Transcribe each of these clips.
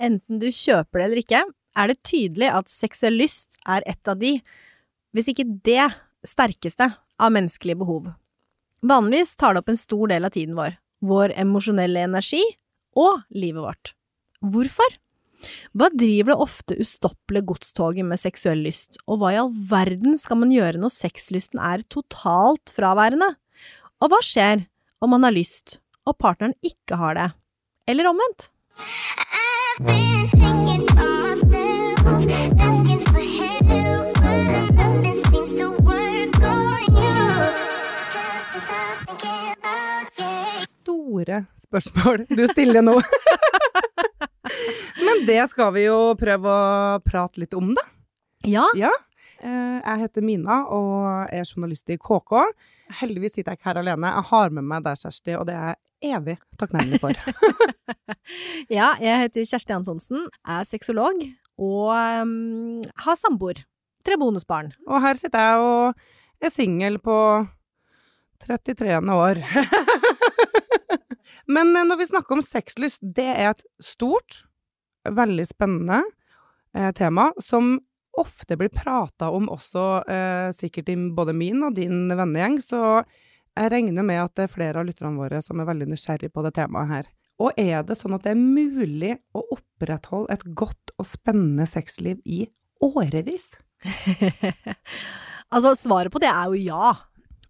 Enten du kjøper det eller ikke, er det tydelig at seksuell lyst er et av de, hvis ikke det sterkeste, av menneskelige behov. Vanligvis tar det opp en stor del av tiden vår, vår emosjonelle energi og livet vårt. Hvorfor? Hva driver det ofte ustoppelige godstoget med seksuell lyst, og hva i all verden skal man gjøre når sexlysten er totalt fraværende? Og hva skjer om man har lyst, og partneren ikke har det? Eller omvendt? I've been thinking by myself, asking for help, but nothing seems to work on you. Just can't stop thinking about you. Store spørsmål du stiller nå. Men det skal vi jo prøve å prate litt om, da. Ja, Ja. Eh, Jeg heter Mina og er journalist i KK. Heldigvis sitter jeg ikke her alene. Jeg har med meg deg, Kjersti, og det er jeg evig takknemlig for. ja, jeg heter Kjersti Antonsen, er sexolog og um, har samboer. Tre bonusbarn. Og her sitter jeg og er singel på 33. år. Men eh, når vi snakker om sexlyst, det er et stort, veldig spennende eh, tema som ofte blir prata om også eh, sikkert i både min og din vennegjeng, så jeg regner med at det er flere av lytterne våre som er veldig nysgjerrig på det temaet her. Og er det sånn at det er mulig å opprettholde et godt og spennende sexliv i årevis? altså, svaret på det er jo ja.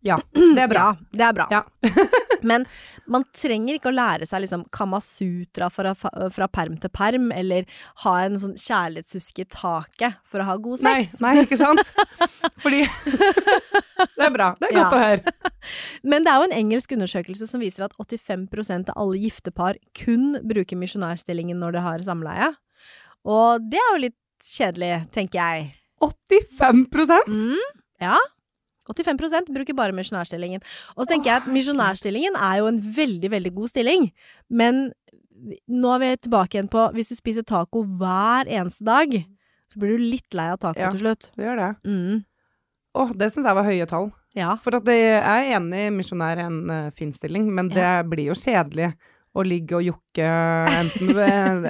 Ja, det er bra. Ja, det er bra. Ja. Men man trenger ikke å lære seg liksom Kamasutra fra, fra perm til perm, eller ha en sånn kjærlighetshuske i taket for å ha god sex. nei, ikke sant? Fordi Det er bra. Det er godt Ja. å høre. Men det er jo en engelsk undersøkelse som viser at 85% av alle gifte par kun bruker misjonærstillingen når de har samleie. Og det er jo litt kjedelig, tenker jeg. 85 Mm, ja. 85% bruker bare misjonærstillingen. Og så tenker jeg at misjonærstillingen er jo en veldig, veldig god stilling, men nå er vi tilbake igjen på hvis du spiser taco hver eneste dag, så blir du litt lei av taco Ja. til slutt. Ja, Det gjør det. Mm. Åh, det syns jeg var høye tall. Ja. For at det, jeg er enig, misjonær er en uh, fin stilling, men det blir jo kjedelig å ligge og jokke enten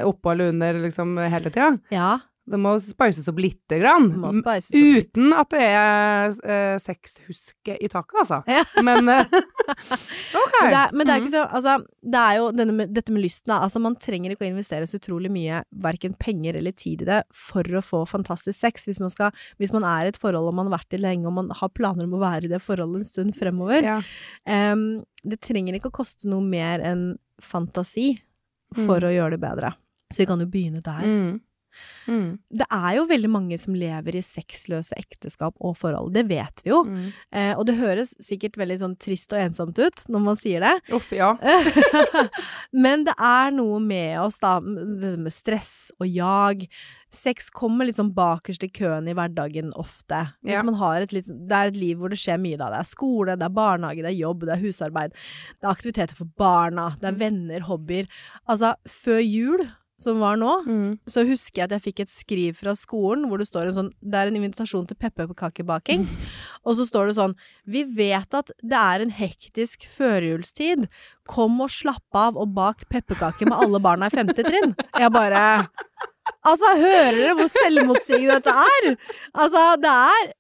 oppå eller under liksom hele tida. ja. Det må spices opp lite grann. Opp. Uten at det er uh, sexhuske i taket, altså. Ja. Men uh, OK. Men det, er, men det er Mhm. ikke så Altså, det er jo denne dette med lysten, da. Altså, man trenger ikke å investere så utrolig mye, verken penger eller tid i det, for å få fantastisk sex. Hvis man, skal, hvis man er i et forhold og man har vært i lenge, og man har planer om å være i det forholdet en stund fremover. Ja. Um, det trenger ikke å koste noe mer enn fantasi for Mm. å gjøre det bedre. Så vi kan jo begynne der. Mm. Mm. Det er jo veldig mange som lever i sexløse ekteskap og forhold. Det vet vi jo. Mm. Eh, og det høres sikkert veldig sånn trist og ensomt ut når man sier det. Uff, ja. Men det er noe med oss, da, med stress og jag. Sex kommer litt sånn bakerst i køen i hverdagen ofte. Hvis Ja. man har et litt, det er et liv hvor det skjer mye, da. Det er skole, det er barnehage, det er jobb, det er husarbeid. Det er aktiviteter for barna, det er venner, hobbyer. Altså, før jul, som var nå, Mm. så husker jeg at jeg fikk et skriv fra skolen hvor det står en sånn Det er en invitasjon til pepperkakebaking. Og så står det sånn Vi vet at det er en hektisk førjulstid. Kom og slapp av og bak pepperkaker med alle barna i femte trinn. Jeg bare Altså, hører dere hvor selvmotsigende dette er? Altså, det er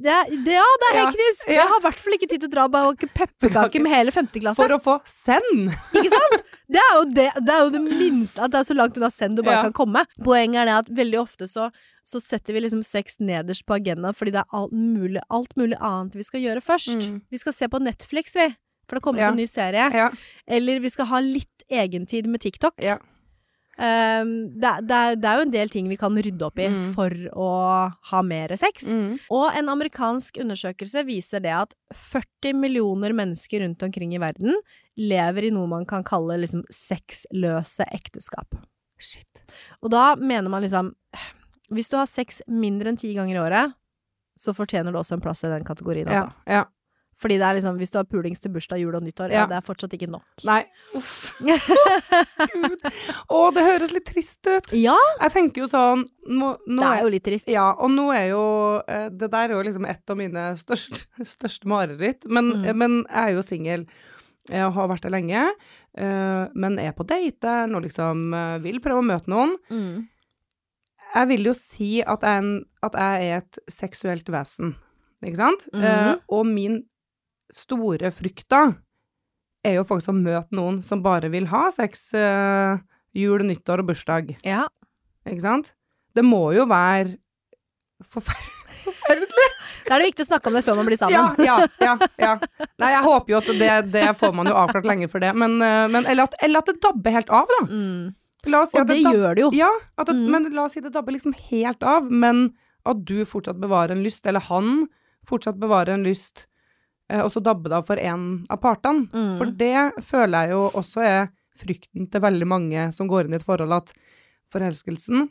det det, ja, det er hektisk! ja. Jeg har i hvert fall ikke tid til å dra og bake pepperkaker med hele femteklasse. For å få send! Ikke sant? Det er jo det, det, er jo det minste At det er så langt unna send du bare Ja. kan komme. Poenget er det at veldig ofte så, så setter vi liksom sex nederst på agendaen fordi det er alt mulig, alt mulig annet vi skal gjøre først. Mm. Vi skal se på Netflix, vi. For det kommer Ja. en ny serie. Ja. Eller vi skal ha litt egentid med TikTok. ja. Um, det, det, det er jo en del ting vi kan rydde opp i Mm. for å ha mer sex. Mm. Og en amerikansk undersøkelse viser det at 40 millioner mennesker rundt omkring i verden lever i noe man kan kalle liksom sexløse ekteskap. Shit. Og da mener man liksom Hvis du har sex mindre enn ti ganger i året, så fortjener du også en plass i den kategorien, Ja. altså. ja. Fordi det er liksom Hvis du har pulings til bursdag, jul og nyttår, ja. Ja. det er fortsatt ikke nok. Nei. Uff. Gud. Å, det høres litt trist ut. Ja, Jeg tenker jo sånn nå, nå det er jo litt trist. Ja, og nå er jo eh, Det der er jo liksom et av mine største, største mareritt. Men, Mm. men jeg er jo singel. Jeg har vært det lenge, eh, men er på dateren og liksom eh, vil prøve å møte noen. Mm. Jeg vil jo si at jeg en, at jeg er et seksuelt vesen, ikke sant? Mm -hmm. uh, og min store frykta er jo faktisk å møte noen som bare vil ha sex eh, jul, nyttår og bursdag, Ja. ikke sant? Det må jo være forferdelig. Da er det viktig å snakke om det før man blir sammen. Ja, ja, ja, ja. Nei, jeg håper jo at det, det får man jo avklart lenge for det, men, eh, men eller, at, eller at det dabber helt av, da. Mm. Si Og det dab- gjør det jo. Ja, at det, Mm. men la oss si det dabber liksom helt av, men at du fortsatt bevarer en lyst, eller han fortsatt bevarer en lyst, og så dabbe det av for en av partene. Mm. For det føler jeg jo også er frykten til veldig mange som går inn i et forhold, at forelskelsen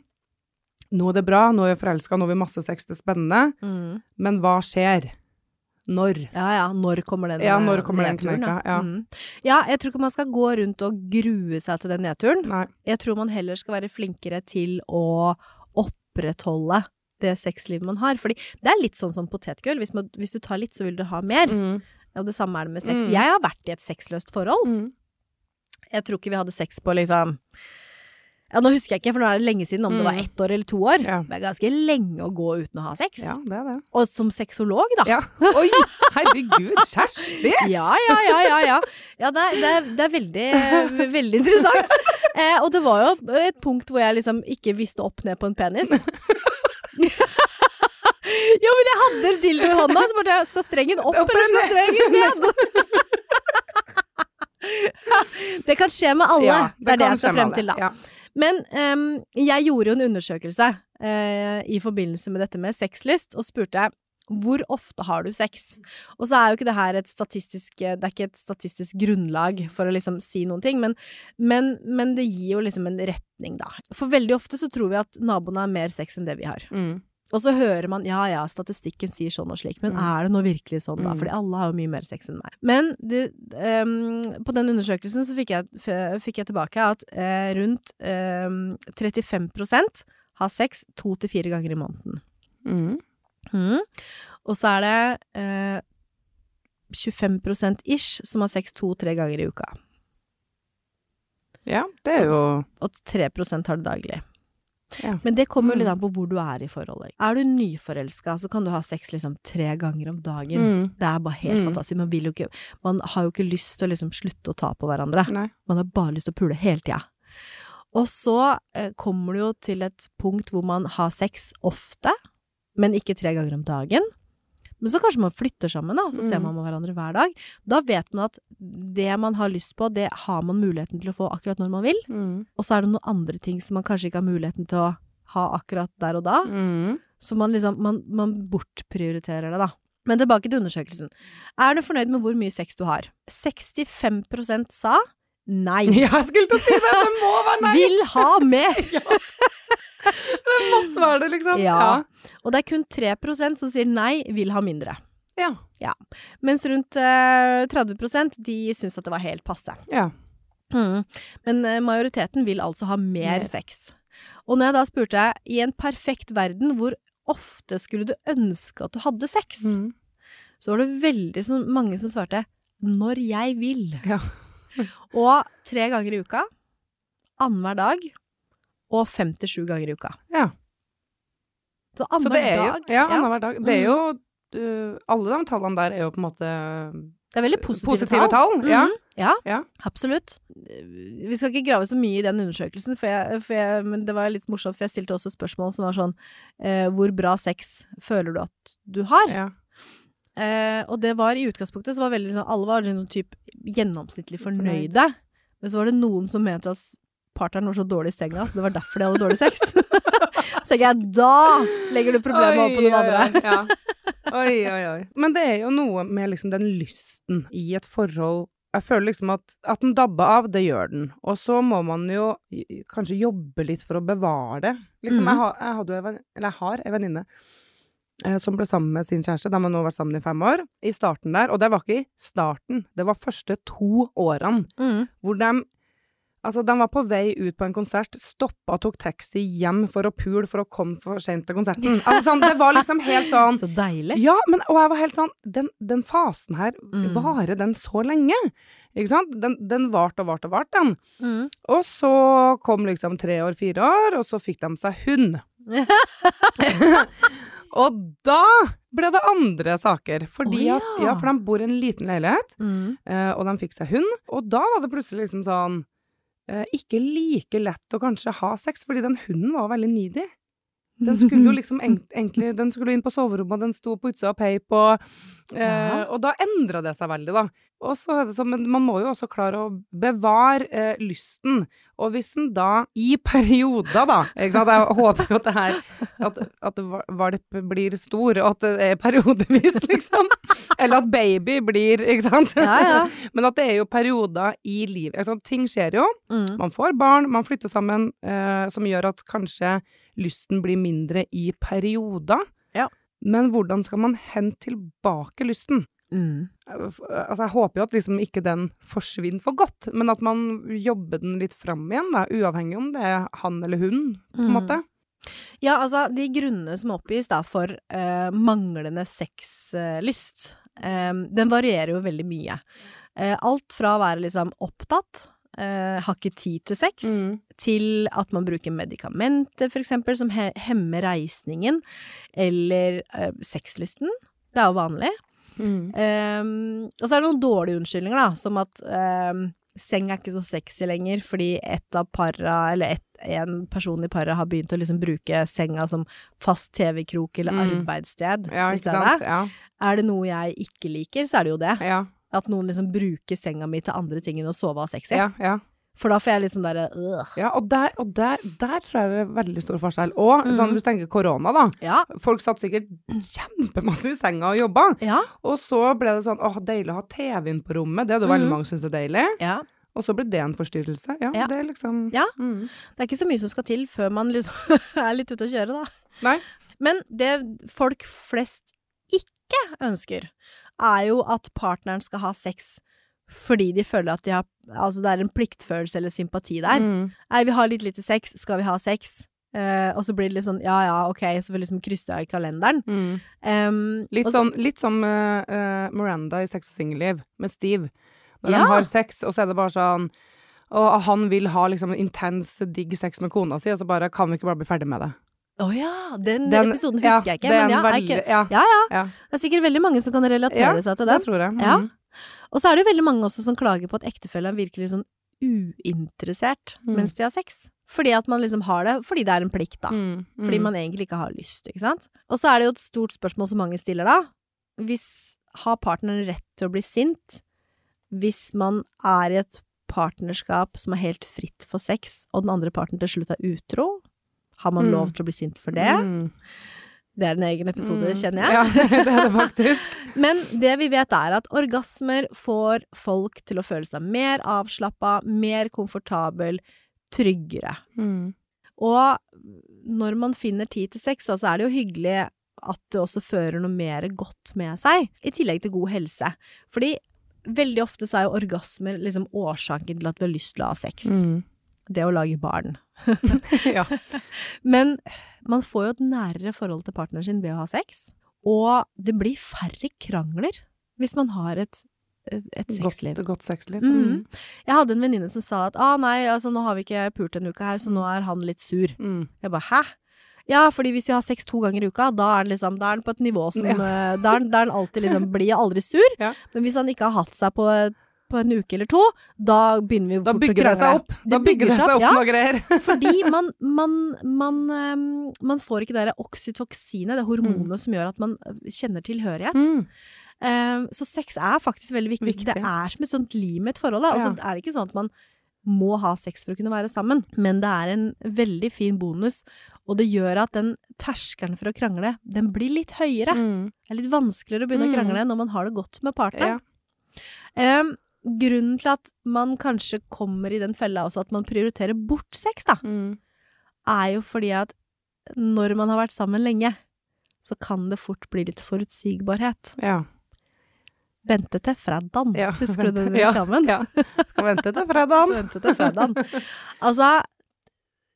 Nå er det bra, nå er vi forelska, nå har vi masse sex, det er spennende, Mm. men hva skjer? Når? Ja ja, når kommer den Ja, eh, når kommer den kneika, ja. Mm. ja, jeg tror ikke man skal gå rundt og grue seg til den nedturen. Nei. Jeg tror man heller skal være flinkere til å opprettholde det sexlivet man har. Fordi det er litt sånn som potetgull. Hvis, hvis du tar litt, så vil du ha mer. Mm. Og det samme er det med sex. Mm. Jeg har vært i et sexløst forhold. Mm. Jeg tror ikke vi hadde sex på liksom ja, Nå husker jeg ikke, for nå er det lenge siden, om det var Mm. ett år eller to år. Ja. Det er ganske lenge å gå uten å ha sex. Ja, det er det. Og som sexolog, da. Ja. Oi, herregud, Kjersti! Ja, ja, ja, ja. Ja, ja det, er, det, er, det er veldig, veldig interessant. Eh, og det var jo et punkt hvor jeg liksom ikke visste opp ned på en penis. jo, men jeg hadde en dildo i hånda, så bare Skal strengen opp, Opp eller skal strengen ned? det kan skje med alle. Ja, det, er det jeg skal frem til, da. Ja. Men um, jeg gjorde jo en undersøkelse uh, i forbindelse med dette med sexlyst, og spurte hvor ofte har du sex? Og så er jo ikke det her et statistisk Det er ikke et statistisk grunnlag for å liksom si noen ting, men, men, men det gir jo liksom en retning, da. For veldig ofte så tror vi at naboene har mer sex enn det vi har. Mm. Og så hører man ja ja, statistikken sier sånn og slik, men Mm. er det nå virkelig sånn, da? Mm. Fordi alle har jo mye mer sex enn meg. Men det, um, på den undersøkelsen så fikk jeg, fikk jeg tilbake at uh, rundt um, 35% har sex to til fire ganger i måneden. Mm. Mhm. Og så er det eh, 25% ish som har sex to-tre ganger i uka. Ja, det er jo Og 3 har det daglig. Ja. Men det kommer jo litt Mm. an på hvor du er i forholdet. Er du nyforelska, så kan du ha sex liksom tre ganger om dagen. mm. Det er bare helt Mm. fantastisk. Man vil jo ikke Man har jo ikke lyst til å liksom slutte å ta på hverandre. Nei. Man har bare lyst til å pule hele tida. Og så eh, kommer du jo til et punkt hvor man har sex ofte, men ikke tre ganger om dagen. Men så kanskje man flytter sammen, da, så ser Mm. man med hverandre hver dag. Da vet man at det man har lyst på, det har man muligheten til å få akkurat når man vil. Mm. Og så er det noen andre ting som man kanskje ikke har muligheten til å ha akkurat der og da. Mm. Så man liksom, man, man bortprioriterer det, da. Men tilbake til undersøkelsen. Er du fornøyd med hvor mye sex du har? 65% sa nei. Jeg skulle til å si det! Det må være nei! Vil ha mer! Det måtte være det, liksom. Ja. Og det er kun 3% som sier nei, vil ha mindre. Ja. Mens rundt uh, 30% de syns at det var helt passe. ja. Mm. Men uh, majoriteten vil altså ha mer nei. sex. Og når jeg da spurte i en perfekt verden, hvor ofte skulle du ønske at du hadde sex? Mm. Så var det veldig så mange som svarte når jeg vil. Ja. og tre ganger i uka, annenhver dag, og fem til sju ganger i uka. ja. Så annenhver er jo dag Ja, annenhver dag. Det er Mm. jo uh, Alle de tallene der er jo på en måte Det er veldig positive, positive tall. Ja. -hmm. ja. Ja. Absolutt. Vi skal ikke grave så mye i den undersøkelsen, for jeg, for jeg, men det var litt morsomt, for jeg stilte også spørsmål som var sånn eh, Hvor bra sex føler du at du har? ja. Eh, og det var i utgangspunktet så var veldig sånn Alle var sånn typ gjennomsnittlig fornøyde. Men så var det noen som mente at partneren var så dårlig i senga at det var derfor de hadde dårlig sex. så tenker jeg da legger du problemet over på noen andre. Oi, oi, ja. oi, oi, oi. Men det er jo noe med liksom den lysten i et forhold Jeg føler liksom at, at den dabber av, det gjør den. Og så må man jo kanskje jobbe litt for å bevare det. Liksom, mm. jeg, har, jeg, hadde eller jeg har en venninne eh, som ble sammen med sin kjæreste. De har nå vært sammen i fem år. I starten der, og det var ikke i starten, det var første to årene Mm. hvor de Altså, de var på vei ut på en konsert, stoppa og tok taxi hjem for å pule for å komme for sent til konserten. Altså, sånn, det var liksom helt sånn Så deilig. Ja, men og jeg var helt sånn Den, den fasen her, Mm. varer den så lenge? Ikke sant? Den, den varte og varte og varte, den. Mm. Og så kom liksom tre år, fire år, og så fikk de seg hund. og da ble det andre saker. Fordi Å, at, ja. ja, for de bor i en liten leilighet, Mm. eh, og de fikk seg hund. Og da var det plutselig liksom sånn Ikke like lett å kanskje ha sex, fordi den hunden var veldig needy. Den skulle jo liksom egentlig Den skulle inn på soverommet, og den sto på utsida av peip, og, eh, og da endra det seg veldig, da. Og så er det sånn, men man må jo også klare å bevare eh, lysten. Og hvis en da, i perioder, da ikke sant? Jeg håper jo at det her At, at valp blir stor, og at det er periodevis, liksom. Eller at baby blir, ikke sant. Ja, ja. Men at det er jo perioder i livet. Ting skjer jo. Mm. Man får barn, man flytter sammen, eh, som gjør at kanskje lysten blir mindre i perioder. Ja. Men hvordan skal man hente tilbake lysten? Mm. Eh, Altså, jeg håper jo at liksom ikke den forsvinner for godt, men at man jobber den litt fram igjen, da, uavhengig om det er han eller hun, på en Mm. måte. Ja, altså, de grunnene som oppgis da for uh, manglende sexlyst, eh, den varierer jo veldig mye. Uh, alt fra å være liksom opptatt, eh, har ikke tid til sex, Mm. til at man bruker medikamenter, for eksempel, som he hemmer reisningen, eller eh, sexlysten. Det er jo vanlig. Mm. Ehm, og så er det noen dårlige unnskyldninger, da, som at ehm, seng er ikke så sexy lenger fordi et av para, eller et, en person i paret har begynt å liksom bruke senga som fast TV-krok eller Mm. arbeidssted Ja, i ikke stedet. sant? Ja. Er det noe jeg ikke liker, så er det jo det. Ja. At noen liksom bruker senga mi til andre ting enn å sove og ha sex i. Ja, ja. For da får jeg litt sånn derre øh. ja og, der, og der, der tror jeg det er veldig stor forskjell. Og Mm. sånn, hvis du tenker korona, da. Ja. Folk satt sikkert kjempemasse i senga og jobba. Ja. Og så ble det sånn åh, deilig å ha TV-en på rommet. Det er det mm. veldig Mhm. mange som syns er deilig. ja. Og så ble det en forstyrrelse. Ja, Ja. det er liksom Ja. Mm. Det er ikke så mye som skal til før man liksom er litt ute å kjøre, da. Nei. Men det folk flest ikke ønsker, er jo at partneren skal ha sex fordi de føler at de har Altså det er en pliktfølelse eller sympati der. Mm. Nei, vi har litt lite sex, skal vi ha sex? Uh, og så blir det litt sånn ja ja, ok, så vi liksom krysse av i kalenderen. Mm. Um, Litt, så- sånn, litt som uh, Miranda i Sex og singelliv, med Steve. Når Ja. han har sex, og så er det bare sånn Og han vil ha liksom intens, digg sex med kona si, og så bare kan vi ikke bare bli ferdig med det. Å ja, den, Den- episoden ja, husker jeg ikke. det Men ja, veldig- ikke, ja. ja ja. Ja. Det er sikkert veldig mange som kan relatere Ja, seg til Det den. tror jeg. Mm. Ja. Og så er det jo veldig mange også som klager på at ektefellen virker litt sånn uinteressert Mm. mens de har sex. Fordi at man liksom har det fordi det er en plikt, da. Mm. Mm. Fordi man egentlig ikke har lyst, ikke sant. Og så er det jo et stort spørsmål som mange stiller da. Hvis har partneren rett til å bli sint hvis man er i et partnerskap som er helt fritt for sex, og den andre parten til slutt er utro? Har man Mm. lov til å bli sint for det? Mm. Det er en egen episode, Mm. kjenner jeg. Ja, det er det faktisk. Men det vi vet er at orgasmer får folk til å føle seg mer avslappa, mer komfortabel, tryggere. Mm. Og når man finner tid til sex, så er det jo hyggelig at det også fører noe mer godt med seg, i tillegg til god helse. Fordi veldig ofte så er jo orgasmer liksom årsaken til at vi har lyst til å ha sex. Mm. Det å lage barn. ja. Men man får jo et nærere forhold til partneren sin ved å ha sex, og det blir færre krangler hvis man har et, et sexliv. Godt, godt sexliv. Mhm. Jeg hadde en venninne som sa at ah, nei, altså nå har vi ikke pult en uke her, så nå er han litt sur. Mm. Jeg bare hæ? Ja, fordi hvis vi har sex to ganger i uka, da er han liksom, da er han på et nivå som Ja. eh, Da er han- da er han alltid liksom Blir aldri sur. Ja. Men hvis han ikke har hatt seg på, på en uke eller to, da begynner vi Da fort å bygger det seg opp. Da bygger det seg opp ja. noe greier. Fordi man, man, man, ehm, man får ikke det der oksytoksinet, det hormonet som gjør at man eh, kjenner tilhørighet. Mm. Um, så sex er faktisk veldig viktig. Viktig. Det er som et sånt liv med et forhold. Og så Ja. er det ikke sånn at man må ha sex for å kunne være sammen, men det er en veldig fin bonus, og det gjør at den terskelen for å krangle, den blir litt høyere. Mm. Det er litt vanskeligere å begynne Mm. å krangle når man har det godt med Ja. partneren. Grunnen til at man kanskje kommer i den fella også at man prioriterer bort sex, da, Mm. er jo fordi at når man har vært sammen lenge, så kan det fort bli litt forutsigbarhet. ja. Vente til fredagen. Ja, Husker du den reklamen? ja? Ja. Skal vente til fredagen. Vente til fredagen. Altså,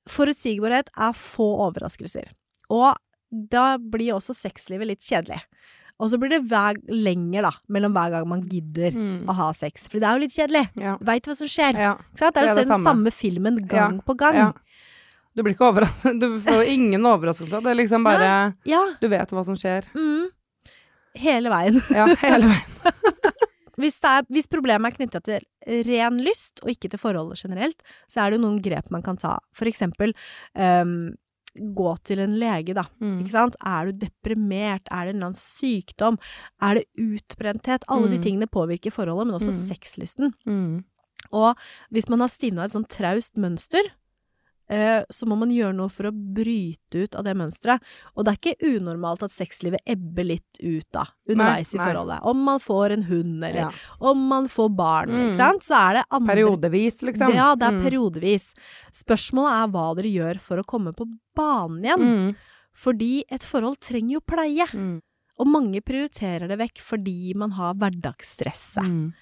forutsigbarhet er få overraskelser. Og da blir også sexlivet litt kjedelig. Og så blir det hver, lenger, da, mellom hver gang man gidder Mm. å ha sex. For det er jo litt kjedelig. Ja. Veit hva som skjer. ja. Det er jo den samme. samme filmen gang på gang. Ja. Du blir ikke overrasket. Du får ingen overraskelse. Det er liksom bare Ja. Du vet hva som skjer. Mm. Hele veien. Ja, hele veien. Hvis, er, hvis problemet er knytta til ren lyst, og ikke til forholdet generelt, så er det jo noen grep man kan ta. For eksempel ehm, gå til en lege, da. Mm. Ikke sant? Er du deprimert? Er det en eller annen sykdom? Er det utbrenthet? Alle de Mm. tingene påvirker forholdet, men også Mm. sexlysten. Mm. Og hvis man har stivna et sånn traust mønster, så må man gjøre noe for å bryte ut av det mønsteret. Og det er ikke unormalt at sexlivet ebber litt ut da, underveis Nei, i forholdet. Om man får en hund, eller Ja. om man får barn, Mm. ikke sant, så er det andre Periodevis, liksom. Ja, det er Mm. periodevis. Spørsmålet er hva dere gjør for å komme på banen igjen. Mm. Fordi et forhold trenger jo pleie. Mm. Og mange prioriterer det vekk fordi man har hverdagsstresset.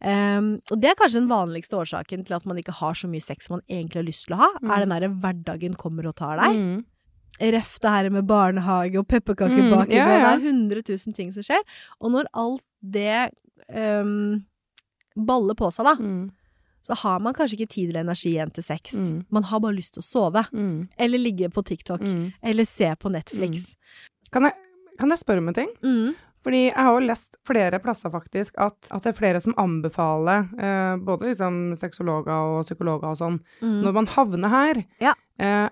Mm. Um, og det er kanskje den vanligste årsaken til at man ikke har så mye sex som man egentlig har lyst til å ha, Mm. er den derre hverdagen kommer og tar deg. Mm. Ref det her med barnehage og Mm, pepperkakebaking, ja, og det er hundre tusen ting som skjer. Og når alt det um, baller på seg, da, Mm. så har man kanskje ikke tid eller energi igjen til sex. Mm. Man har bare lyst til å sove. Mm. Eller ligge på TikTok. Mm. Eller se på Netflix. Kan, jeg, kan jeg spørre om en ting? Mm. Fordi jeg har jo lest flere plasser faktisk at, at det er flere som anbefaler, eh, både liksom sexologer og psykologer og sånn, Mm. når man havner her, Ja. eh,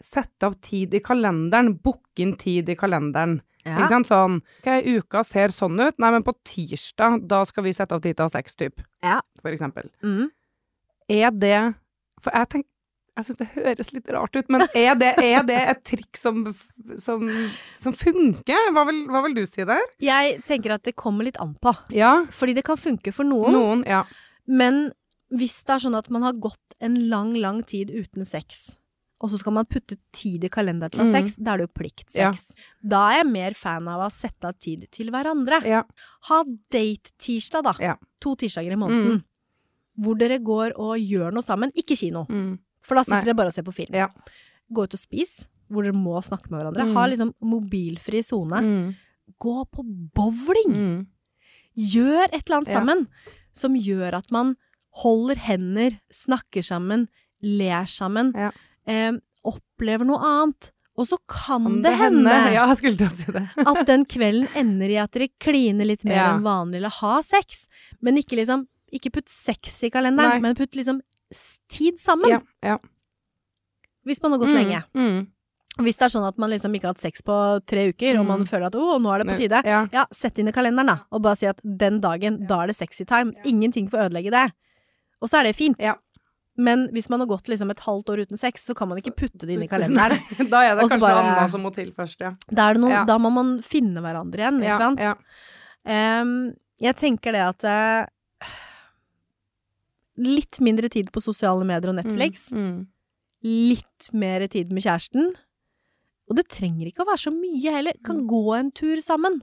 sette av tid i kalenderen, booke inn tid i kalenderen. Ja. Ikke sant? Sånn, ok, uka ser sånn ut, nei, men på tirsdag, da skal vi sette av tid til å ha sex, typ. Ja. For eksempel. Mm. Er det, for jeg tenker, jeg synes det høres litt rart ut, men er det, er det et trikk som, som, som funker? Hva vil, hva vil du si der? Jeg tenker at det kommer litt an på. Ja, Fordi det kan funke for noen. noen, ja. Men hvis det er sånn at man har gått en lang, lang tid uten sex, og så skal man putte tid i kalenderen til å ha Mhm. sex, da er det jo pliktsex. Ja. Da er jeg mer fan av å sette av tid til hverandre. Ja. Ha date-tirsdag, da. Ja. To tirsdager i måneden. Hvor dere går og gjør noe sammen. Ikke kino, Mm. For da sitter Nei. dere bare og ser på film. Ja. Gå ut og spis, hvor dere må snakke med hverandre. Mm. Ha liksom mobilfri sone. Mm. Gå på bowling! Mm. Gjør et eller annet Ja. sammen som gjør at man holder hender, snakker sammen, ler sammen, Ja. eh, opplever noe annet. Og så kan kan det, hende Ja, til å si det. at den kvelden ender i at dere kliner litt mer Ja. enn vanlig, eller har sex. Men ikke liksom Ikke putt sex i kalenderen, Nei. men putt liksom tid sammen. Ja, ja. Hvis man har gått Mm, lenge. Mm. Hvis det er sånn at man liksom ikke har hatt sex på tre uker, og man Mm. føler at å, nå er det på tide. Ja. Ja, sett inn i kalenderen, da, og bare si at den dagen, da er det sexy time. Ingenting får ødelegge det. Og så er det fint. Ja. Men hvis man har gått liksom et halvt år uten sex, så kan man ikke putte det inn i kalenderen. da er det Også kanskje bare- noe annet som må til først, ja. Er noe, Ja. da må man finne hverandre igjen, ikke ja, sant? Ja. Ehm, jeg tenker det at eh, Litt mindre tid på sosiale medier og Netflix. Mm. Litt mer tid med kjæresten. Og det trenger ikke å være så mye heller. Kan gå en tur sammen.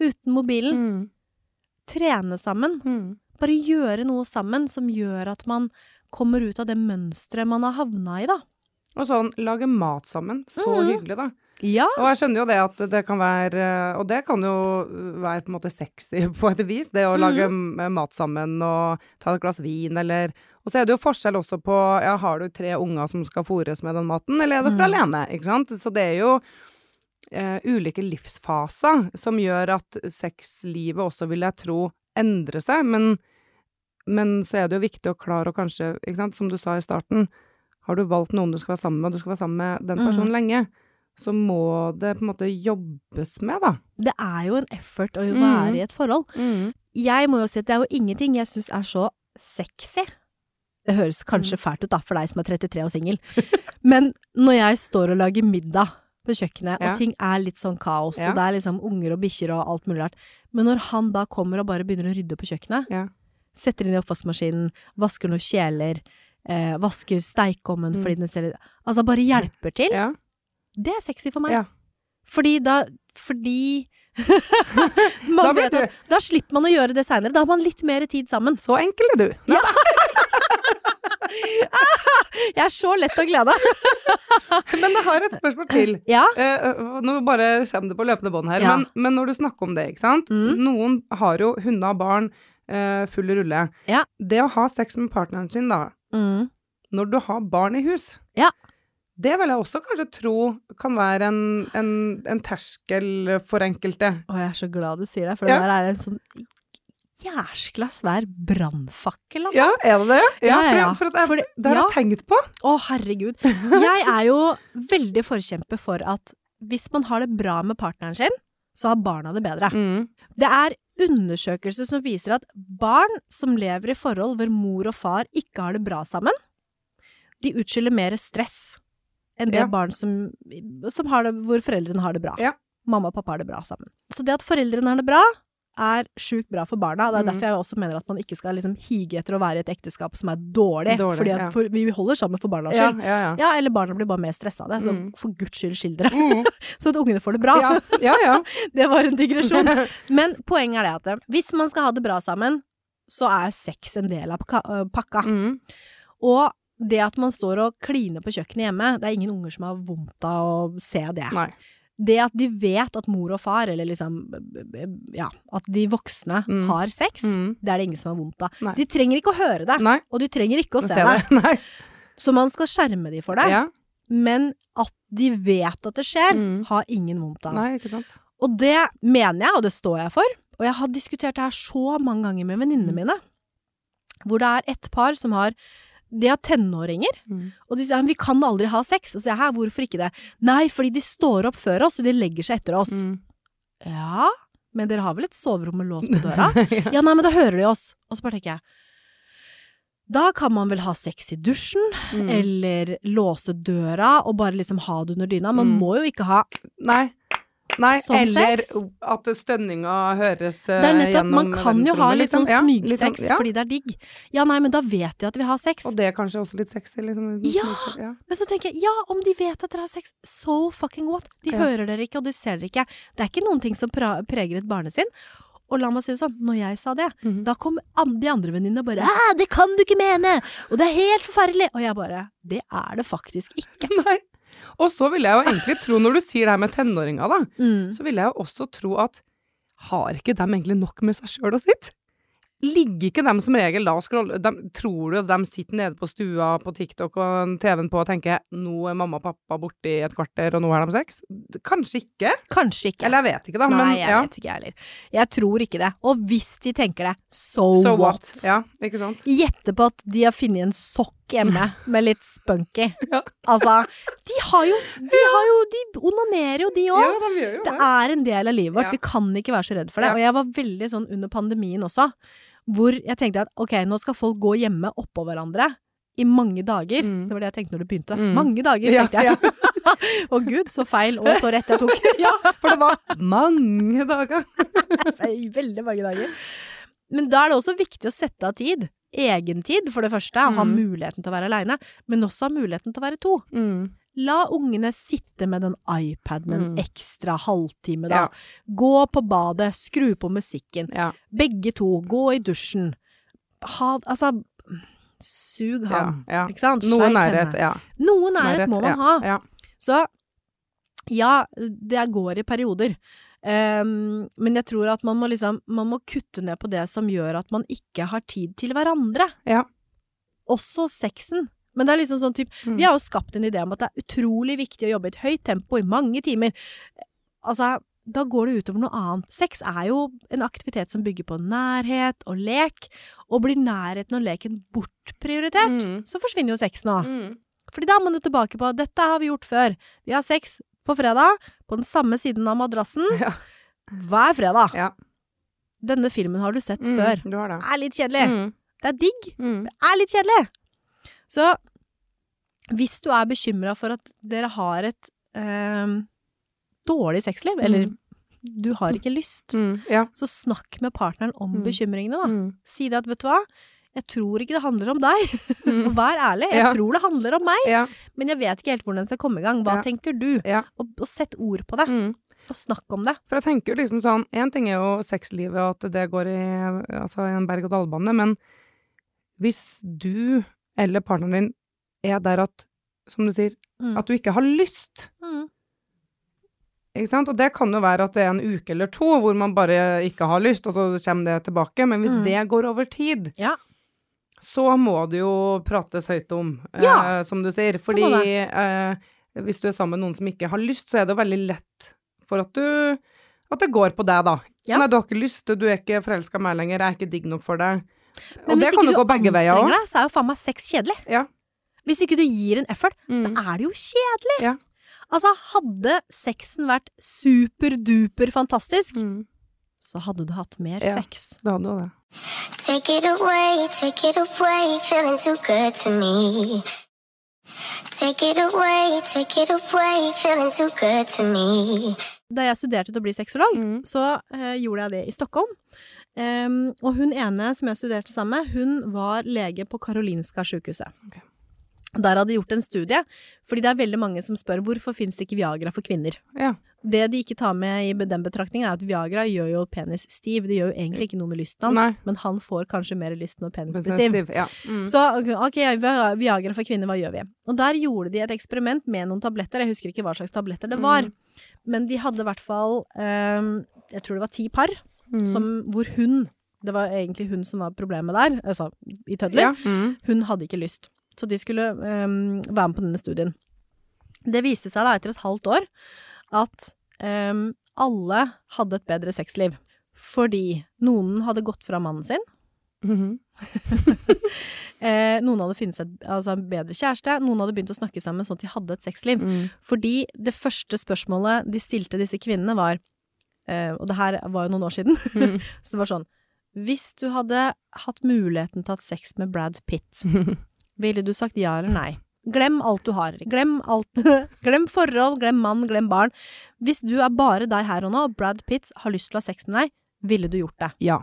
Uten mobilen. Mm. Trene sammen. Mm. Bare gjøre noe sammen som gjør at man kommer ut av det mønsteret man har havna i, da. Og sånn, lage mat sammen. Så Mhm. hyggelig, da. Ja. Og jeg skjønner jo det at det kan være Og det kan jo være på en måte sexy på et vis, det å Mhm. lage mm. mat sammen og ta et glass vin eller Og så er det jo forskjell også på Ja, har du tre unger som skal fôres med den maten, eller er dere mm. alene? Ikke sant? Så det er jo eh, ulike livsfaser som gjør at sexlivet også, vil jeg tro, endrer seg, men men så er det jo viktig å klare å kanskje, ikke sant, som du sa i starten, har du valgt noen du skal være sammen med, og du skal være sammen med den personen lenge, så må det på en måte jobbes med, da. Det er jo en effort å jo Mhm. være i et forhold. Jeg må jo si at det er jo ingenting jeg syns er så sexy. Det høres kanskje Mm. fælt ut da, for deg som er 33 og singel. Men når jeg står og lager middag på kjøkkenet, Ja. og ting er litt sånn kaos, Ja. og det er liksom unger og bikkjer og alt mulig rart, men når han da kommer og bare begynner å rydde på kjøkkenet, Ja. setter inn i oppvaskmaskinen, vasker noen kjeler, eh, vasker steikeovnen Mm. fordi den ser litt Altså bare hjelper til. Ja. Det er sexy for meg. Ja. Fordi da Fordi Da vet du- at, da slipper man å gjøre det seinere. Da har man litt mer tid sammen. Så enkel er du. Jeg er så lett å glede. Men jeg har et spørsmål til. Ja. Eh, nå bare kommer det på løpende bånd her, Ja. men, men når du snakker om det, ikke sant. Mm. Noen har jo hunder og barn eh, full rulle. Ja. Det å ha sex med partneren sin, da, Mm. når du har barn i hus, Ja. Det vil jeg også kanskje tro kan være en, en, en terskel for enkelte. Å, jeg er så glad du sier det, for Ja. det der er en sånn jæskla svær brannfakkel, altså. Ja, er det det? Ja, ja, ja. For, for For det- det har jeg tenkt på. Å, herregud. Jeg er jo veldig forkjemper for at hvis man har det bra med partneren sin, så har barna det bedre. Mm. Det er undersøkelser som viser at barn som lever i forhold hvor mor og far ikke har det bra sammen, de utskylder mer stress enn det Ja. barn som, som har det, hvor foreldrene har det bra. Ja. Mamma og pappa har det bra sammen. Så det at foreldrene har det bra, er sjukt bra for barna. Det er mm. derfor jeg også mener at man ikke skal liksom hige etter å være i et ekteskap som er dårlig. Dårlig, fordi ja. for, vi holder sammen for barnas skyld. ja, ja. Ja, eller barna blir bare mer stressa av det. Så Mm. for guds skyld, skill dere. Mm. Så at ungene får det bra. ja, ja, ja. Det var en digresjon. Men poenget er det at eh, hvis man skal ha det bra sammen, så er sex en del av pakka. øh, pakka. Mm. Og det at man står og kliner på kjøkkenet hjemme, det er ingen unger som har vondt av å se det. Nei. Det at de vet at mor og far, eller liksom ja, at de voksne Mm. har sex, Mm. det er det ingen som har vondt av. Nei. De trenger ikke å høre det, Nei. og de trenger ikke å se, se det. Så man skal skjerme de for det. Ja. Men at de vet at det skjer, Mm. har ingen vondt av. Nei, ikke sant. Og det mener jeg, og det står jeg for. Og jeg har diskutert det her så mange ganger med venninnene Mm. mine. Hvor det er et par som har De har tenåringer, Mm. og de sier vi kan aldri ha sex. Og så sier jeg hæ, hvorfor ikke det? Nei, fordi de står opp før oss, og de legger seg etter oss. Mm. Ja, men dere har vel et soverom med lås på døra? ja. ja, nei, men da hører de oss. Og så bare tenker jeg da kan man vel ha sex i dusjen, Mm. eller låse døra og bare liksom ha det under dyna. Man Mm. må jo ikke ha Nei. Nei, som eller sex? at stønninga høres gjennom Det er nettopp, Man kan jo ha litt sånn liksom. Ja, smygsex sånn- ja. fordi det er digg. Ja, nei, men da vet de at vi har sex. Og det er kanskje også litt sexy, liksom. Ja. ja. Men så tenker jeg, ja, om de vet at dere har sex, so fucking what? De Ja. hører dere ikke, og de ser dere ikke. Det er ikke noen ting som preger et barnesinn. Og la meg si det sånn, når jeg sa det, Mhm. da kom de andre venninnene bare Æ, det kan du ikke mene! Og det er helt forferdelig! Og jeg bare Det er det faktisk ikke. Nei. Og så vil jeg jo egentlig tro, når du sier det her med tenåringa, da, Mm. så vil jeg jo også tro at har ikke dem egentlig nok med seg sjøl og sitt? Ligger ikke dem som regel da og scroller de, Tror du at de sitter nede på stua på TikTok og TV-en på og tenker 'nå er mamma og pappa borte i et kvarter, og nå har de sex'? Kanskje ikke. Kanskje ikke. Eller jeg vet ikke, da. Nei, men jeg ja. vet ikke, jeg heller. Jeg tror ikke det. Og hvis de tenker det, so, So what? what? Ja, ikke sant? Gjette på at de har funnet en sokk hjemme med litt spunky. Ja. Altså, de har jo De, har jo, de onanerer jo, de Ja, de det er en del av livet vårt. Ja. Vi kan ikke være så redd for det. Og jeg var veldig sånn under pandemien også, hvor jeg tenkte at ok, nå skal folk gå hjemme oppå hverandre. I mange dager. Mm. Det var det jeg tenkte når det begynte. Mm. Mange dager, tenkte jeg. Å gud, så feil og så rett jeg tok. ja, For det var mange dager. veldig mange dager. Men da er det også viktig å sette av tid. Egentid, for det første. Ha Mm. muligheten til å være aleine, men også ha muligheten til å være to. La ungene sitte med den iPaden en Mm. ekstra halvtime, da. Ja. Gå på badet, skru på musikken. Ja. Begge to, gå i dusjen. Ha Altså, sug han. ja. Ikke sant? Noe nærhet, ja. Noe nærhet må man ha. Så ja, det går i perioder. Ehm, men jeg tror at man må liksom Man må kutte ned på det som gjør at man ikke har tid til hverandre. Ja. Også sexen. Men det er liksom sånn type Mm. Vi har jo skapt en idé om at det er utrolig viktig å jobbe i et høyt tempo i mange timer. Altså, da går det utover noe annet. Sex er jo en aktivitet som bygger på nærhet og lek, og blir nærheten og leken bortprioritert, Mm. så forsvinner jo sexen òg. Mm. Fordi da må du tilbake på dette har vi gjort før. Vi har sex på fredag, på den samme siden av madrassen, Ja. hver fredag. Ja. Denne filmen har du sett Mm, før. Du har det. Er litt kjedelig. Mm. Det er digg. Mm. Det er litt kjedelig. Så hvis du er bekymra for at dere har et eh, dårlig sexliv, eller Mm. du har ikke lyst, Mm. Ja. så snakk med partneren om Mm. bekymringene, da. Si det at, vet du hva, jeg tror ikke det handler om deg. Mm. Vær ærlig. Jeg Ja. tror det handler om meg. Ja. Men jeg vet ikke helt hvordan jeg skal komme i gang. Hva Ja. tenker du? Og, og sett ord på det. Mm. Og snakk om det. For jeg tenker jo liksom sånn En ting er jo sexlivet, og at det går i altså, en berg-og-dal-bane, men hvis du eller partneren din er der at, som du sier, Mm. at du ikke har lyst Mm. Ikke sant? Og det kan jo være at det er en uke eller to hvor man bare ikke har lyst, og så kommer det tilbake. Men hvis Mm. det går over tid, Ja. Så må det jo prates høyt om, Ja. eh, som du sier. Fordi eh, hvis du er sammen med noen som ikke har lyst, så er det jo veldig lett for at du At det går på deg, da. Ja. Nei, du har ikke lyst, du er ikke forelska i meg lenger, jeg er ikke digg nok for deg. Men og det hvis kan ikke jo gå begge veier anstrenger deg, så er jo faen meg sex kjedelig. Ja. Hvis ikke du gir en effort, så Mm. er det jo kjedelig. Ja. Altså, hadde sexen vært superduper fantastisk, Mm. Så hadde du hatt mer Ja. sex. Det hadde jo det. Take it away, take it away, feeling too good to me. Take it away, take it away, feeling too good to me. Da jeg studerte til å bli sexolog, Mm. så uh, gjorde jeg det i Stockholm. Um, og hun ene som jeg studerte sammen med, hun var lege på Karolinska sykehuset. Okay. Der hadde de gjort en studie, fordi det er veldig mange som spør hvorfor finnes det ikke Viagra for kvinner. Ja. Det de ikke tar med i den betraktningen, er at Viagra gjør jo penis stiv. Det gjør jo egentlig ikke noe med lysten hans, Nei. men han får kanskje mer lyst når penis blir stiv. Ja. Mm. Så ok, Viagra for kvinner, hva gjør vi? Og der gjorde de et eksperiment med noen tabletter. Jeg husker ikke hva slags tabletter det var. Mm. Men de hadde i hvert fall um, Jeg tror det var ti par Mm. som, hvor hun Det var egentlig hun som var problemet der, altså i tødler. ja. Mm. Hun hadde ikke lyst. Så de skulle um, være med på denne studien. Det viste seg da etter et halvt år at um, alle hadde et bedre sexliv. Fordi noen hadde gått fra mannen sin. Mhm. Eh, noen hadde funnet seg altså, en bedre kjæreste. Noen hadde begynt å snakke sammen sånn at de hadde et sexliv. Mm. Fordi det første spørsmålet de stilte disse kvinnene var eh, Og det her var jo noen år siden. Mm. så det var sånn Hvis du hadde hatt muligheten til å ha sex med Brad Pitt, ville du sagt ja eller nei? Glem alt du har. Glem alt. glem forhold, glem mann, glem barn. Hvis du er bare deg her og nå, og Brad Pitt har lyst til å ha sex med deg, ville du gjort det? Ja.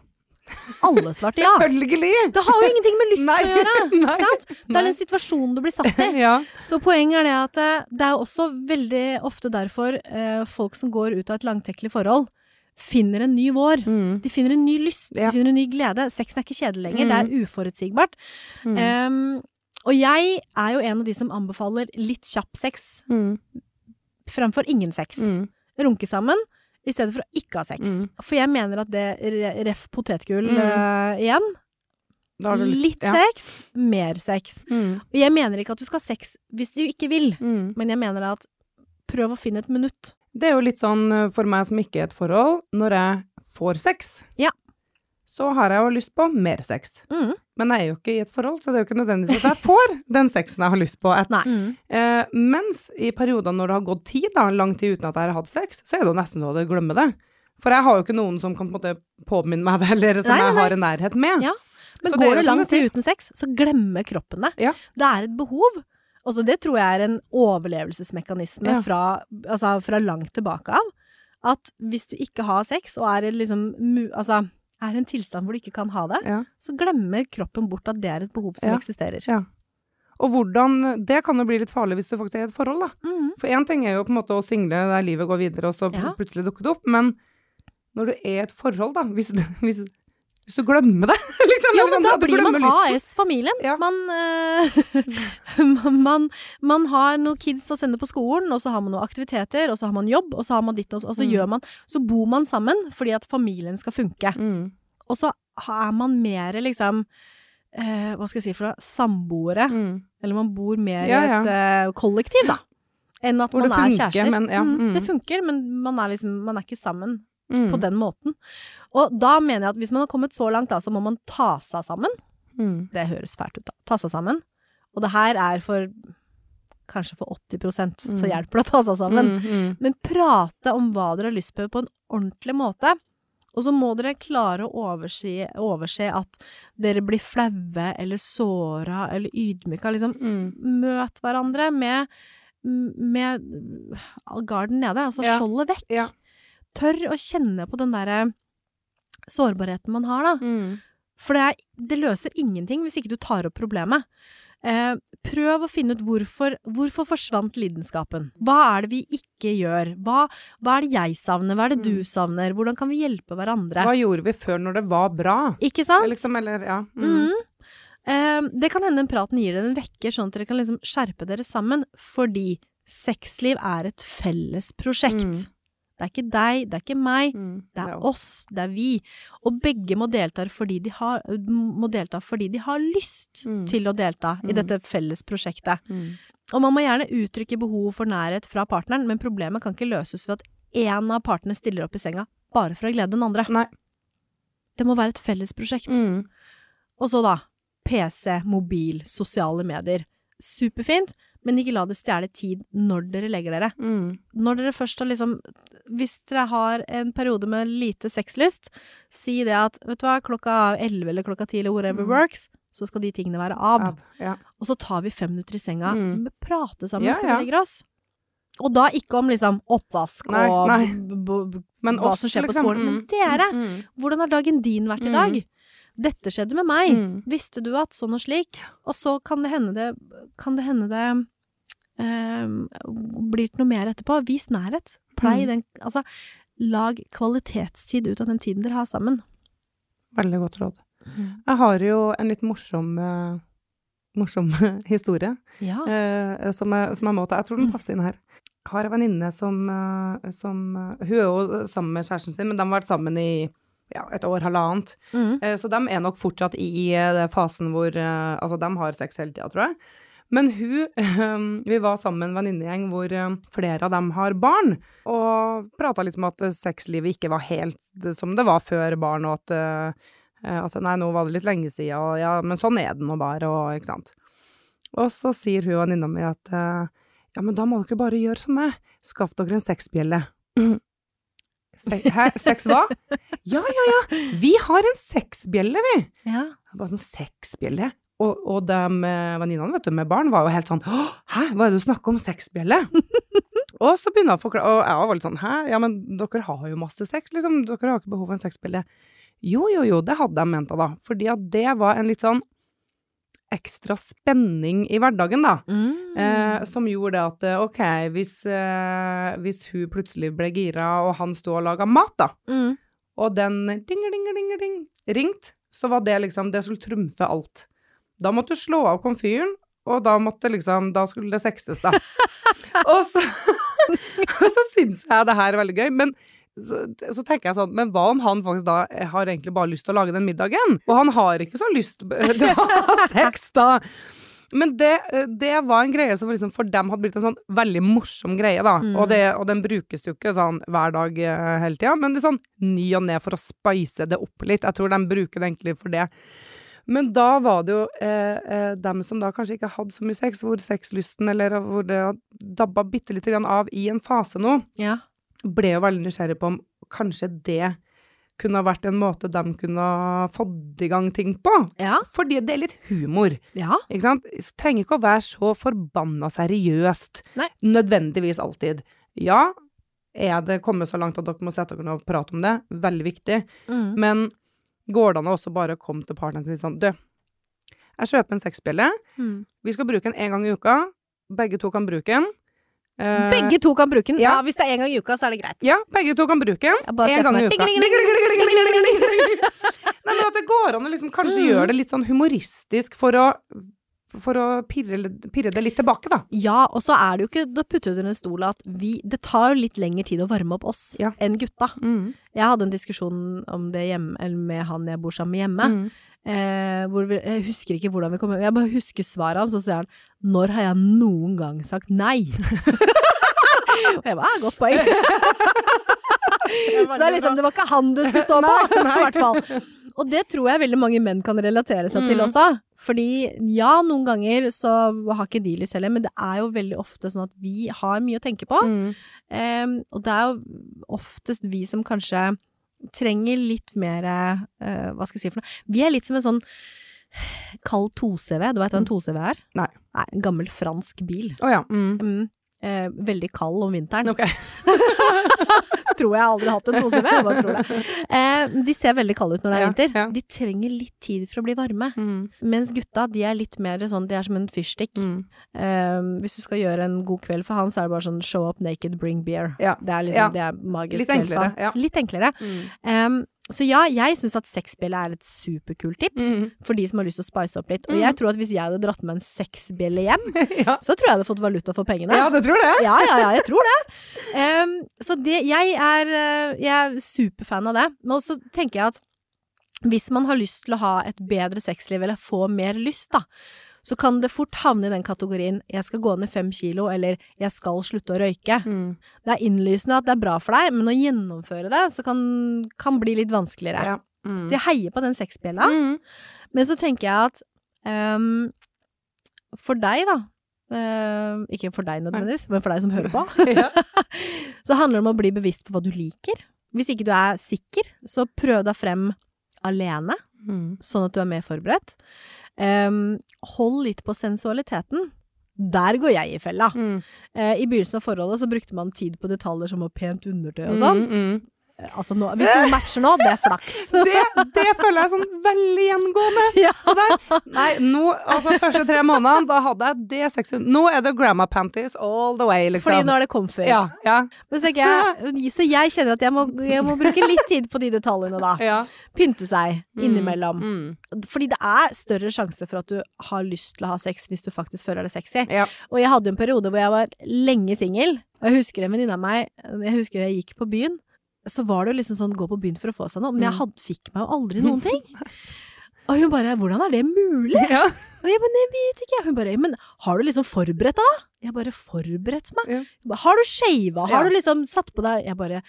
Alle svarte ja. Selvfølgelig! Det har jo ingenting med lysten Nei, å gjøre. nei, Sant? Det er den situasjonen du blir satt i. Ja. Så poenget er det at eh, det er også veldig ofte derfor eh, folk som går ut av et langtekkelig forhold, finner en ny vår. Mm. De finner en ny lyst, Ja. de finner en ny glede. Sexen er ikke kjedelig lenger, det er uforutsigbart. Mm. Em, og jeg er jo en av de som anbefaler litt kjapp sex Mm. fremfor ingen sex. Mm. Runke sammen i stedet for å ikke ha sex. Mm. For jeg mener at det ref potetgull eh, igjen. Litt ja. sex, mer sex. Mm. Og jeg mener ikke at du skal ha sex hvis du ikke vil, Mm. men jeg mener at prøv å finne et minutt. Det er jo litt sånn eh, for meg som ikke er et forhold, når jeg får sex, Ja. så har jeg jo lyst på mer sex. Mm. Men jeg er jo ikke i et forhold, så det er jo ikke nødvendigvis at jeg får den sexen jeg har lyst på. Nei. eh, mens i perioder når det har gått tid, da, lang tid uten at jeg har hatt sex, så er det jo nesten så jeg glemmer det. For jeg har jo ikke noen som kan på en måte påminne meg det, eller som Nei, nei, jeg har en nærhet med. Ja. Men Så går det lang tid uten sex, så glemmer kroppen det. Ja. Det er et behov. Altså, det tror jeg er en overlevelsesmekanisme Ja. fra, altså, fra langt tilbake av. At hvis du ikke har sex, og er i liksom mu- Altså, er i en tilstand hvor du ikke kan ha det, Ja. så glemmer kroppen bort at det er et behov som Ja. eksisterer. Ja. Og hvordan Det kan jo bli litt farlig hvis du faktisk er i et forhold, da. Mm. For én ting er jo på en måte å single der livet går videre, og så plutselig dukker det opp, men når du er i et forhold, da, hvis, hvis, hvis du glemmer det liksom, Ja, men sånn da blir man. AS-familien. Ja. Man, uh, man, man, man har noen kids å sende på skolen, og så har man noen aktiviteter, og så har man jobb, og så har man ditt, og så, og så Mm. gjør man Så bor man sammen fordi at familien skal funke. Mm. Og så er man mer liksom uh, Hva skal jeg si for noe? Samboere. Mm. Eller man bor mer Ja, i et uh, kollektiv, da. Enn at Hvor man er funker, kjærester. men ja, Mm, mm. Det funker, men man er liksom Man er ikke sammen Mm. på den måten. Og da mener jeg at hvis man har kommet så langt, da, så må man ta seg sammen. Mm. Det høres fælt ut, da. Ta seg sammen. Og det her er for Kanskje for 80 mm. så hjelper det å ta seg sammen. Mm. Mm. Men prate om hva dere har lyst på på en ordentlig måte. Og så må dere klare å overse, overse at dere blir flaue eller såra eller ydmyka. Liksom, Mm. møt hverandre med, med garden nede, altså Ja. skjoldet vekk. Ja. Tør å kjenne på den derre sårbarheten man har, da. Mm. For det, er, det løser ingenting hvis ikke du tar opp problemet. Eh, prøv å finne ut hvorfor, hvorfor forsvant lidenskapen. Hva er det vi ikke gjør? Hva, hva er det jeg savner? Hva er det du savner? Hvordan kan vi hjelpe hverandre? Hva gjorde vi før når det var bra? Ikke sant? Liksom, eller, ja. Mm. Mm. Eh, det kan hende den praten gir dere en vekker, sånn at dere kan liksom skjerpe dere sammen, fordi sexliv er et felles prosjekt. Det er ikke deg, det er ikke meg, Mm. det er oss, det er vi. Og begge må delta fordi de har, må delta fordi de har lyst Mm. til å delta i Mm. dette felles prosjektet. Mm. Og man må gjerne uttrykke behov for nærhet fra partneren, men problemet kan ikke løses ved at én av partene stiller opp i senga bare for å glede den andre. Nei. Det må være et felles prosjekt. Mm. Og så da, PC, mobil, sosiale medier. Superfint, men ikke la det stjele tid når dere legger dere. Mm. Når dere først har liksom Hvis dere har en periode med lite sexlyst, si det at vet du hva, klokka elleve eller klokka ti eller whatever Mm. works, så skal de tingene være av. Ab. Ja. Og så tar vi fem minutter i senga, Mm. prate sammen Ja, før vi legger oss. Og da ikke om liksom oppvask Nei, og nei. hva oss, som skjer på liksom. skolen. Men Mm. dere, Mm. hvordan har dagen din vært i dag? Mm. Dette skjedde med meg. Mm. Visste du at sånn og slik? Og så kan det hende det Kan det hende det blir det noe mer etterpå. Vis nærhet. Plei Mm. den Altså, lag kvalitetstid ut av den tiden dere har sammen. Veldig godt råd. Jeg har jo en litt morsom, eh, morsom historie Ja. eh, som, jeg, som jeg må ta. Jeg tror den Mm. passer inn her. Jeg har en venninne som, eh, som eh, Hun er jo sammen med kjæresten sin, men de har vært sammen i ja, et år, halvannet. Mm. Eh, Så de er nok fortsatt i fasen hvor eh, Altså, de har sex hele tida, tror jeg. Men hun Vi var sammen med en venninnegjeng hvor eh, flere av dem har barn, og prata litt om at sexlivet ikke var helt som det var før barn, og at, eh, at nei, nå var det litt lenge siden, og ja, men sånn er det nå bare, og ikke sant. Og så sier hun venninna mi at eh, ja, men da må dere bare gjøre som meg, skaff dere en sexbjelle. Se, hæ, sex hva? Ja, ja, ja, vi har en sexbjelle, vi. ja. Bare sånn sexbjelle. Og, og de venninnene vet du, med barn var jo helt sånn Hæ, hva er det du snakker om, sexbjelle? og så begynner jeg å forklare, og jeg var litt sånn Hæ, ja, men dere har jo masse sex, liksom. Dere har ikke behov for en sexbjelle. Jo, jo, jo, det hadde jeg ment da. Fordi at det var en litt sånn ekstra spenning i hverdagen, da. Mm. Eh, som gjorde det at eh, ok, hvis, eh, hvis hun plutselig ble gira, og han sto og laga mat, da, mm. og den ding-ding-ding-ding ringt, så var det liksom Det skulle trumfe alt. Da måtte du slå av komfyren, og da måtte liksom Da skulle det sexes, da. og så, og så syns jeg det her er veldig gøy, men så, så tenker jeg sånn, men hva om han faktisk da har egentlig bare lyst til å lage den middagen? Og han har ikke så lyst til å ha sex, da. Men det, det var en greie som liksom for dem hadde blitt en sånn veldig morsom greie, da. Mm. Og, det, og den brukes jo ikke sånn hver dag eh, hele tida, men det er sånn ny og ne for å spice det opp litt. Jeg tror de bruker det egentlig for det. Men da var det jo eh, eh, dem som da kanskje ikke hadde så mye sex, hvor sexlysten eller hvor det dabba bitte lite grann av i en fase nå, Ja. ble jo veldig nysgjerrig på om kanskje det kunne ha vært en måte de kunne ha fått i gang ting på. Ja. Fordi det er litt humor. Ja. Ikke sant? Trenger ikke å være så forbanna seriøst. Nei. Nødvendigvis alltid. Ja, er det kommet så langt at dere må sette dere ned og prate om det? Veldig viktig. Mm. Men går det an å også bare komme til partneren sin sånn Du, jeg kjøper en sexbjelle. Mm. Vi skal bruke den én gang i uka. Begge to kan bruke den. Uh, Begge to kan bruke den. Ja. ja. hvis det er en gang i uka, så er det greit. Ja, begge to kan bruke den. Én En gang i uka. Nei, men at det går an å liksom kanskje Mm. gjøre det litt sånn humoristisk for å, for å pirre, pirre det litt tilbake, da. Ja, og så er det jo ikke Da putter du under en stol at vi Det tar jo litt lengre tid å varme opp oss Ja. enn gutta. Mm. Jeg hadde en diskusjon om det hjemme, eller med han jeg bor sammen med hjemme. Mm. Eh, vi, jeg husker ikke hvordan vi kom Jeg bare husker svaret hans, og så sier han 'Når har jeg noen gang sagt nei?' og jeg bare 'Ja, godt poeng'. så det liksom Det var ikke han du skulle stå på, i hvert fall. Og det tror jeg veldig mange menn kan relatere seg til Mm. også. Fordi ja, noen ganger så har ikke de lyst heller, men det er jo veldig ofte sånn at vi har mye å tenke på. Mm. Um, og det er jo oftest vi som kanskje trenger litt mer uh, Hva skal jeg si for noe? Vi er litt som en sånn kald 2CV. Du veit hva en 2CV er? Nei. Nei, En gammel fransk bil. Å ja. Mm. Eh, veldig kald om vinteren. Ok. tror jeg aldri har hatt en 2CV, jeg bare tror det. Eh, de ser veldig kalde ut når det er Ja, vinter. ja. De trenger litt tid for å bli varme. Mm. Mens gutta, de er litt mer sånn, de er som en fyrstikk. Mm. Eh, hvis du skal gjøre en god kveld for han, så er det bare sånn show up naked, bring beer. Ja. Det er liksom, det er magisk Litt enklere, ja. Litt enklere. Mm. Em, så ja, jeg syns at sexbjelle er et superkult tips Mm. for de som har lyst til å spice opp litt. Og jeg tror at hvis jeg hadde dratt med en sexbjelle hjem, ja. så tror jeg hadde fått valuta for pengene. ja, du tror det? Ja, ja, ja, jeg tror det. Um, så det, jeg, er, eh, jeg er superfan av det. Men også tenker jeg at hvis man har lyst til å ha et bedre sexliv, eller få mer lyst, da, så kan det fort havne i den kategorien 'jeg skal gå ned fem kilo', eller 'jeg skal slutte å røyke'. Mm. Det er innlysende at det er bra for deg, men å gjennomføre det så kan, kan bli litt vanskeligere. Ja. Mm. Så jeg heier på den sexbjella. Mm. Men så tenker jeg at um, for deg, da uh, Ikke for deg nødvendigvis, men for deg som hører på. Ja. så handler det om å bli bevisst på hva du liker. Hvis ikke du er sikker, så prøv deg frem alene, Mm. sånn at du er mer forberedt. Ehm, hold litt på sensualiteten. Der går jeg i fella. Mm. Uh, I begynnelsen av forholdet så brukte man tid på detaljer som å pent undertøy og sånn. Mm, mm. Altså nå, hvis noe matcher nå, det er flaks. Det, det føler jeg sånn veldig gjengående. Ja. Der, nei, nå, altså første tre månedene, da hadde jeg det 600 Nå er det grandma panties all the way, liksom. Fordi nå er det comfy. ja, ja, Men så, jeg, så jeg kjenner at jeg må, jeg må bruke litt tid på de detaljene, da. ja. Pynte seg innimellom. Mm. Fordi det er større sjanse for at du har lyst til å ha sex hvis du faktisk føler det sexy. Og jeg hadde en periode hvor jeg var lenge singel. Og jeg husker en venninne av meg Jeg husker jeg gikk på byen. Så var det jo liksom sånn gå på byen for å få seg noe. Men jeg had, fikk meg jo aldri noen ting. Og hun bare 'hvordan er det mulig?' Ja. Og jeg bare 'jeg vet ikke'. Hun bare 'men har du liksom forberedt deg?' Jeg bare 'forberedt meg'? Ja. Bare, 'Har du shava? Har Ja. du liksom satt på deg' Jeg bare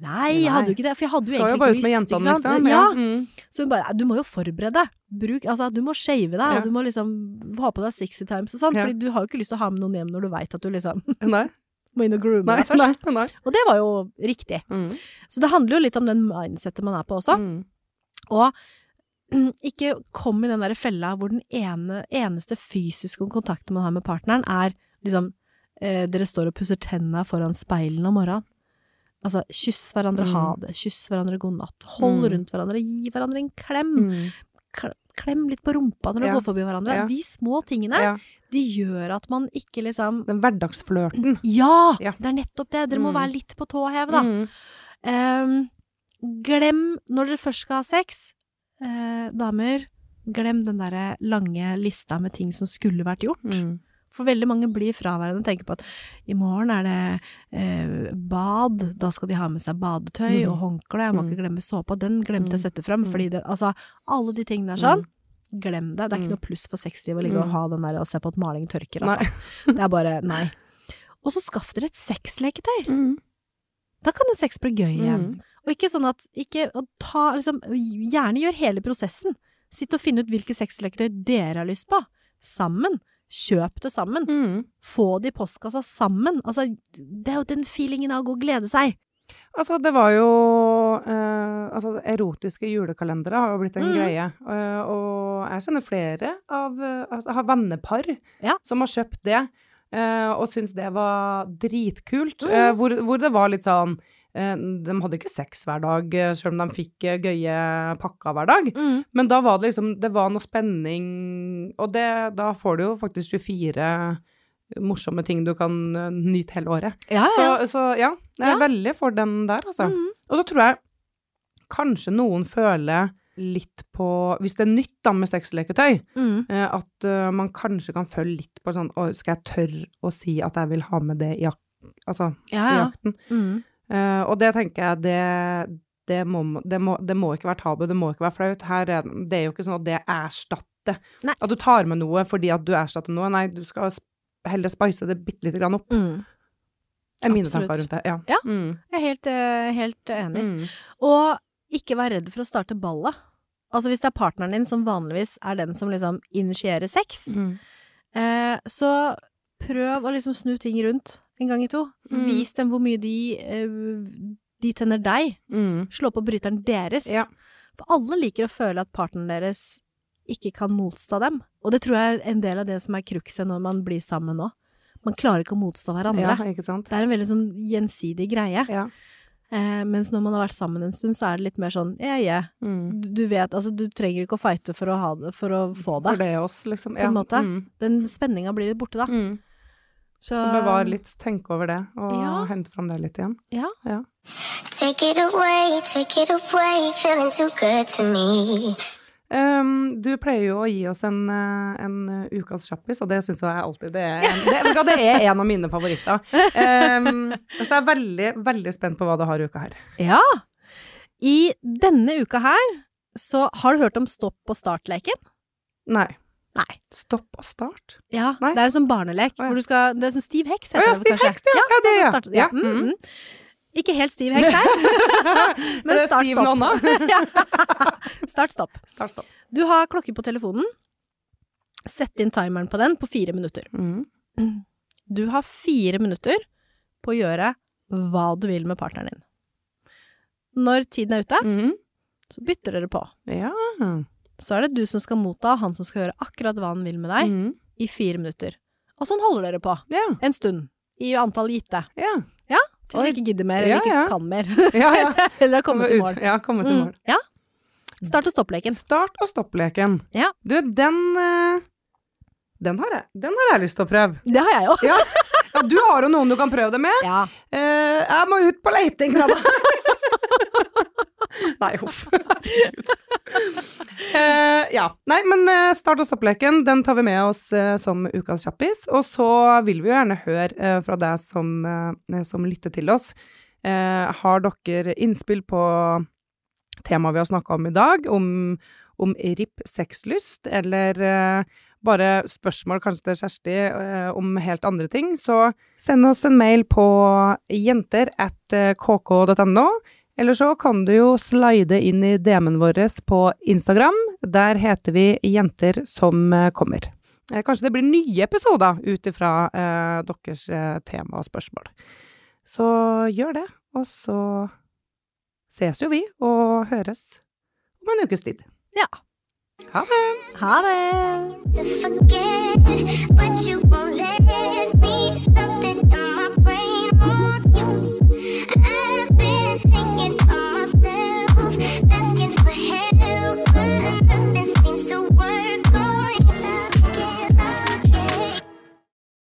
Nei, jeg hadde jo ikke det. For jeg hadde jo Skal jo egentlig bare ikke lyst. jentene, liksom. Ja. Mm. Så hun bare Du må jo forberede deg. Bruk Altså, du må shave deg, Ja. og du må liksom ha på deg sixty times og sånn. Ja. Fordi du har jo ikke lyst til å ha med noen hjem når du veit at du liksom Nei, må inn og groome nei, deg først. nei. nei. Og det var jo riktig. Mm. Så det handler jo litt om den mindsettet man er på også. Mm. Og ikke kom i den der fella hvor den ene, eneste fysiske kontakten man har med partneren, er liksom eh, Dere står og pusser tenna foran speilene om morgenen. Altså, kyss hverandre Mm. ha det, kyss hverandre god natt, hold Mm. rundt hverandre, gi hverandre en klem. Mm. Klem litt på rumpa når du Ja. går forbi hverandre. Ja. De små tingene, Ja. De gjør at man ikke liksom Den hverdagsflørten. Ja! Ja. Det er nettopp det. Dere må Mm. være litt på tå hev, da. Mm. Um, glem, når dere først skal ha sex, eh, damer, glem den derre lange lista med ting som skulle vært gjort. Mm. For veldig mange blir fraværende og tenker på at i morgen er det eh, bad, da skal de ha med seg badetøy Mm. og håndkle, jeg må Mm. ikke glemme såpa, den glemte jeg å sette frem, Mm. fordi det, altså, alle de tingene er sånn, glem det, det er ikke Mm. noe pluss for sexlivet å ligge og Mm. ha den der og se på at maling tørker, altså. Det er bare, nei. Og så skaff dere et sexleketøy. Mm. Da kan jo sex bli gøy igjen. Mm. Og ikke sånn at ikke ta liksom Gjerne gjør hele prosessen. Sitt og finn ut hvilke sexleketøy dere har lyst på. Sammen. Kjøp det sammen. Mm. Få det i postkassa sammen. Altså, det er jo den feelingen av å gå og glede seg. Altså, det var jo eh, Altså, erotiske julekalendere har jo blitt en mm. greie. Uh, og jeg kjenner flere av eh, altså, Jeg har vennepar Ja. som har kjøpt det, uh, og syns det var dritkult. Mm. hvor, hvor det var litt sånn De hadde ikke sex hver dag, selv om de fikk gøye pakker hver dag. Men da var det liksom Det var noe spenning, og det, da får du jo faktisk 24 morsomme ting du kan eh, nyte hele året. Ja, Så, så ja, jeg er Ja. veldig for den der, altså. Mhm. Og så tror jeg kanskje noen føler litt på Hvis det er nytt da med sexleketøy, Mm. eh, at uh, man kanskje kan føle litt på sånn Å, skal jeg tørre å si at jeg vil ha med det i, jak altså, Ja, i jakten? Mm. Eh, og det tenker jeg, det, det, må, det, må, det må ikke være tabu, det må ikke være flaut. Her er, det er jo ikke sånn at det erstatter Nei. At du tar med noe fordi at du erstatter noe. Nei, du skal heller spice det bitte lite grann opp. Mm. er mine Absolutt. tanker rundt det. Ja. Ja. Mm. Jeg er helt, eh, helt enig. Mm. Og ikke vær redd for å starte ballet. Altså hvis det er partneren din som vanligvis er den som liksom initierer sex, Mm. eh, så prøv å liksom snu ting rundt en gang i to. Mm. Vis dem hvor mye de, eh, de tenner deg. Mm. Slå på bryteren deres. Ja. For alle liker å føle at partneren deres ikke kan motstå dem. Og det tror jeg er en del av det som er cruxet når man blir sammen nå. Man klarer ikke å motstå hverandre. Ja, ikke sant? Det er en veldig sånn gjensidig greie. Ja. Eh, mens når man har vært sammen en stund, så er det litt mer sånn ja, ja. Mm. Du, du vet, altså du trenger ikke å fighte for å ha det, for å få det. For det er oss, liksom. På en måte. Mm. Den spenninga blir litt borte, da. Mm. Så Så bevar litt, tenke over det, og Ja. hente fram det litt igjen. Ja. Ja. Take it away, take it away, feeling too good to me. Um, du pleier jo å gi oss en, eh, en eh, ukas kjappis, og det syns jeg alltid det er, det, det er en av mine favoritter. Um, så jeg er veldig, veldig spent på hva du har i uka her. Ja! I denne uka her så har du hørt om stopp og start-leken? Nei. Nei. Stopp og start? Ja, Nei. det er en sånn barnelek Oh, ja. hvor du skal Det er sånn Stiv heks, Å oh, ja, det Stiv kanskje. heks, ja. Ja, det, ja. ja. Mm, mm. Ikke helt stiv heks her, men det start, stopp. Start, stopp. Start, stopp. Du har klokke på telefonen. Sett inn timeren på den på fire minutter. Mm. Du har fire minutter på å gjøre hva du vil med partneren din. Når tiden er ute, Mm. så bytter dere på. Ja. Så er det du som skal motta, han som skal gjøre akkurat hva han vil med deg, Mm. i fire minutter. Og sånn holder dere på. Ja. En stund. I antall gitte. Ja. Til dere ikke gidder mer, eller ikke kan mer. Ja, ja. eller har kommet til mål. Ja, kommet til Mm. Ja. Start og stopp-leken. Start og stopp-leken. Ja. Du, den eh, Den har jeg, den har jeg lyst til å prøve. Det har jeg òg. Ja. ja, du har jo noen du kan prøve det med. Ja. Eh, jeg må ut på leiting, da. Nei, huff. Herregud. Eh, ja. Nei, men eh, start og stopp-leken, den tar vi med oss uh, som ukas kjappis. Og så vil vi jo gjerne høre uh, fra deg som, som lytter til oss. Har dere innspill på temaet vi har snakka om i dag, om, om RIP sexlyst, eller bare spørsmål kanskje til Kjersti om helt andre ting, så send oss en mail på jenter at kk.no. Eller så kan du jo slide inn i DM-en vår på Instagram. Der heter vi Jenter som eh, kommer. Eh, Kanskje det blir nye episoder ut ifra eh, deres eh, tema og spørsmål. Så gjør det, og så ses jo vi og høres om en ukes tid. Ja. Ha det! Ha det!